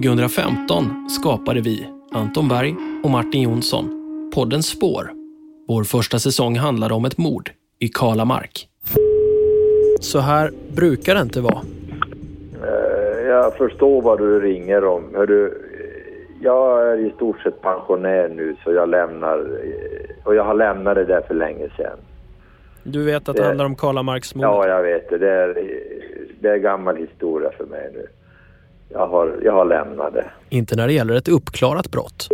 2015 skapade vi, Anton Berg och Martin Jonsson, podden Spår. Vår första säsong handlade om ett mord i Kalamark. Så här brukar det inte vara. Eh, Jag förstår vad du ringer om. Hörru, jag är i stort sett pensionär nu så jag lämnar eh, och jag har lämnat det där för länge sedan. Du vet att det Det- handlar om Kalamarksmordet? Ja, jag vet det. Det är, det är gammal historia för mig nu. Jag har, jag har lämnat det. Inte när det gäller ett uppklarat brott.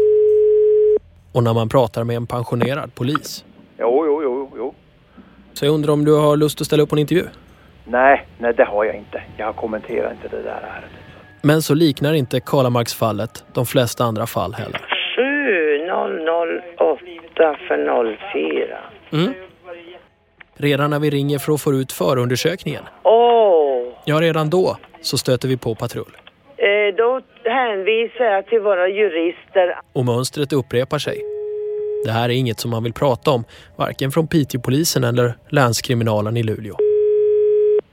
Och när man pratar med en pensionerad polis. Jo, jo, jo, jo. Så jag undrar om du har lust att ställa upp på en intervju? Nej, nej det har jag inte. Jag kommenterar inte det där ärendet. Men så liknar inte Kalamarksfallet de flesta andra fall heller. 7008 för 04. Mm. Redan när vi ringer för att få ut förundersökningen, Åh, ja redan då så stöter vi på patrull. Eh, då hänvisar jag till våra jurister. Och mönstret upprepar sig. Det här är inget som man vill prata om, varken från Piteåpolisen eller länskriminalen i Luleå.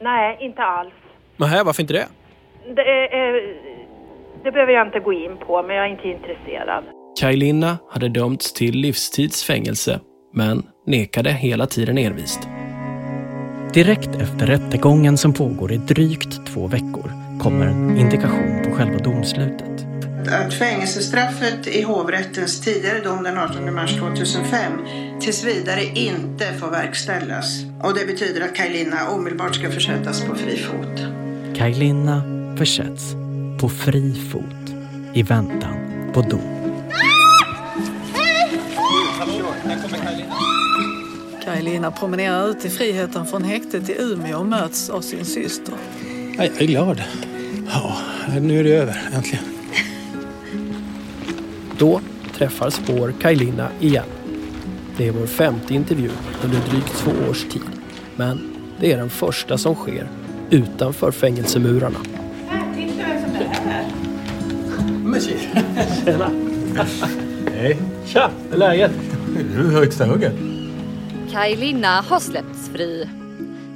Nej, inte alls. Nähä, varför inte det? Det, eh, det behöver jag inte gå in på, men jag är inte intresserad. Kaj Linna hade dömts till livstidsfängelse, men nekade hela tiden envist. Direkt efter rättegången som pågår i drygt två veckor kommer en indikation själva domslutet. att fängelsestraffet i hovrättens tidigare dom den 18 mars 2005 tills vidare inte får verkställas. Och det betyder att Kaj omedelbart ska försättas på fri fot. Kaj Linna försätts på fri fot i väntan på dom. Kaj-Lina promenerar ut i friheten från häktet i Umeå och möts av sin syster. Jag är glad. Ja, nu är det över äntligen. Då träffar Spår Kaj Linna igen. Det är vår femte intervju under drygt två års tid. Men det är den första som sker utanför fängelsemurarna. Men tjena! Hej! Tja! Hur är läget? Du är högsta hugget. Kaj Linna har släppts fri.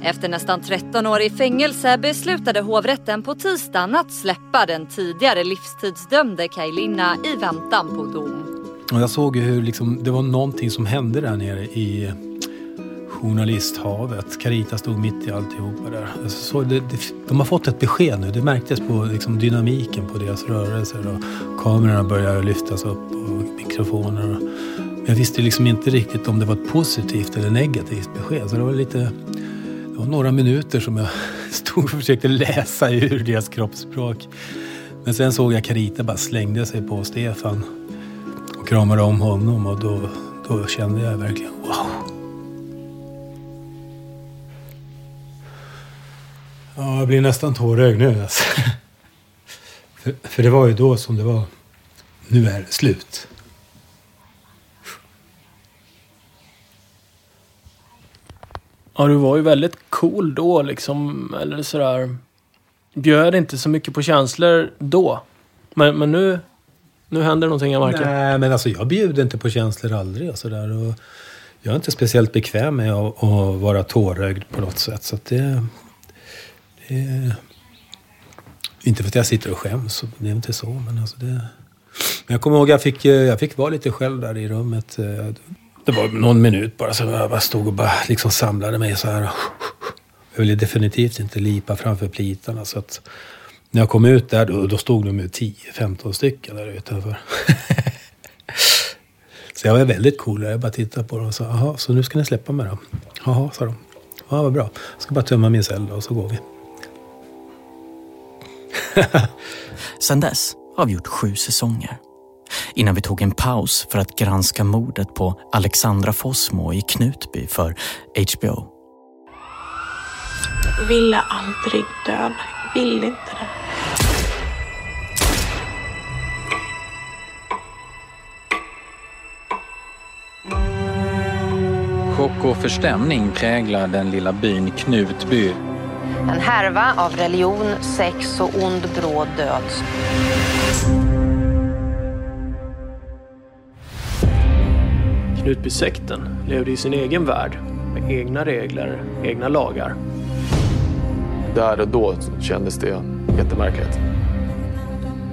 Efter nästan 13 år i fängelse beslutade hovrätten på tisdagen att släppa den tidigare livstidsdömde Kaj Linna i väntan på dom. Och jag såg ju hur liksom, det var någonting som hände där nere i journalisthavet. Carita stod mitt i alltihopa där. Alltså, så det, det, de har fått ett besked nu. Det märktes på liksom, dynamiken på deras rörelser. Och kamerorna började lyftas upp och mikrofoner. Och, jag visste liksom inte riktigt om det var ett positivt eller negativt besked. Så det var lite... Det var några minuter som jag stod och försökte läsa ur deras kroppsspråk. Men sen såg jag Carita bara slängde sig på Stefan och kramade om honom och då, då kände jag verkligen wow. Ja, jag blir nästan tårögd nu alltså. för, för det var ju då som det var. Nu är det slut. Ja, du var ju väldigt cool då liksom, eller sådär. Bjöd inte så mycket på känslor då. Men, men nu, nu händer någonting jag märker. Nej, men alltså jag bjuder inte på känslor aldrig och sådär. Och jag är inte speciellt bekväm med att, att vara tårögd på något sätt. Så att det, det är... Inte för att jag sitter och skäms, det är inte så. Men alltså det... Men jag kommer ihåg jag fick, jag fick vara lite själv där i rummet. Eh, det var någon minut bara så jag bara stod och bara liksom samlade mig så här. Jag ville definitivt inte lipa framför plitarna. Så att när jag kom ut där då, då stod de ju 10-15 stycken där utanför. så jag var väldigt cool. Jag bara tittade på dem och sa, jaha, så nu ska ni släppa mig då? Jaha, sa de. Ja, vad bra. Jag ska bara tömma min cell då, och så går vi. Sedan dess har vi gjort sju säsonger. Innan vi tog en paus för att granska mordet på Alexandra Fossmo i Knutby för HBO. Ville aldrig döda. Vill inte det. Chock och förstämning präglar den lilla byn Knutby. En härva av religion, sex och ond bråd död. Knutbysekten levde i sin egen värld med egna regler, egna lagar. Där och då kändes det jättemärkligt.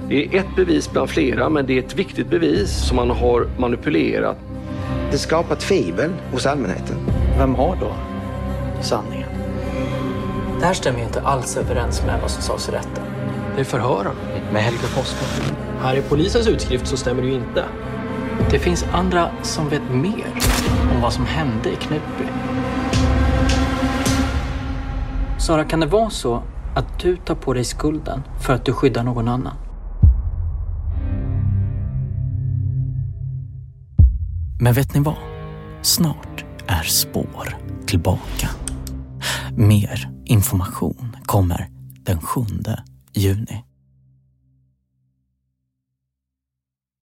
Det är ett bevis bland flera, men det är ett viktigt bevis som man har manipulerat. Det skapar tvivel hos allmänheten. Vem har då sanningen? Det här stämmer ju inte alls överens med vad som sades i rätten. Det är förhören. Med Helge Fossmo. Här i polisens utskrift så stämmer det ju inte. Det finns andra som vet mer om vad som hände i Knutby. Sara, kan det vara så att du tar på dig skulden för att du skyddar någon annan? Men vet ni vad? Snart är spår tillbaka. Mer information kommer den 7 juni.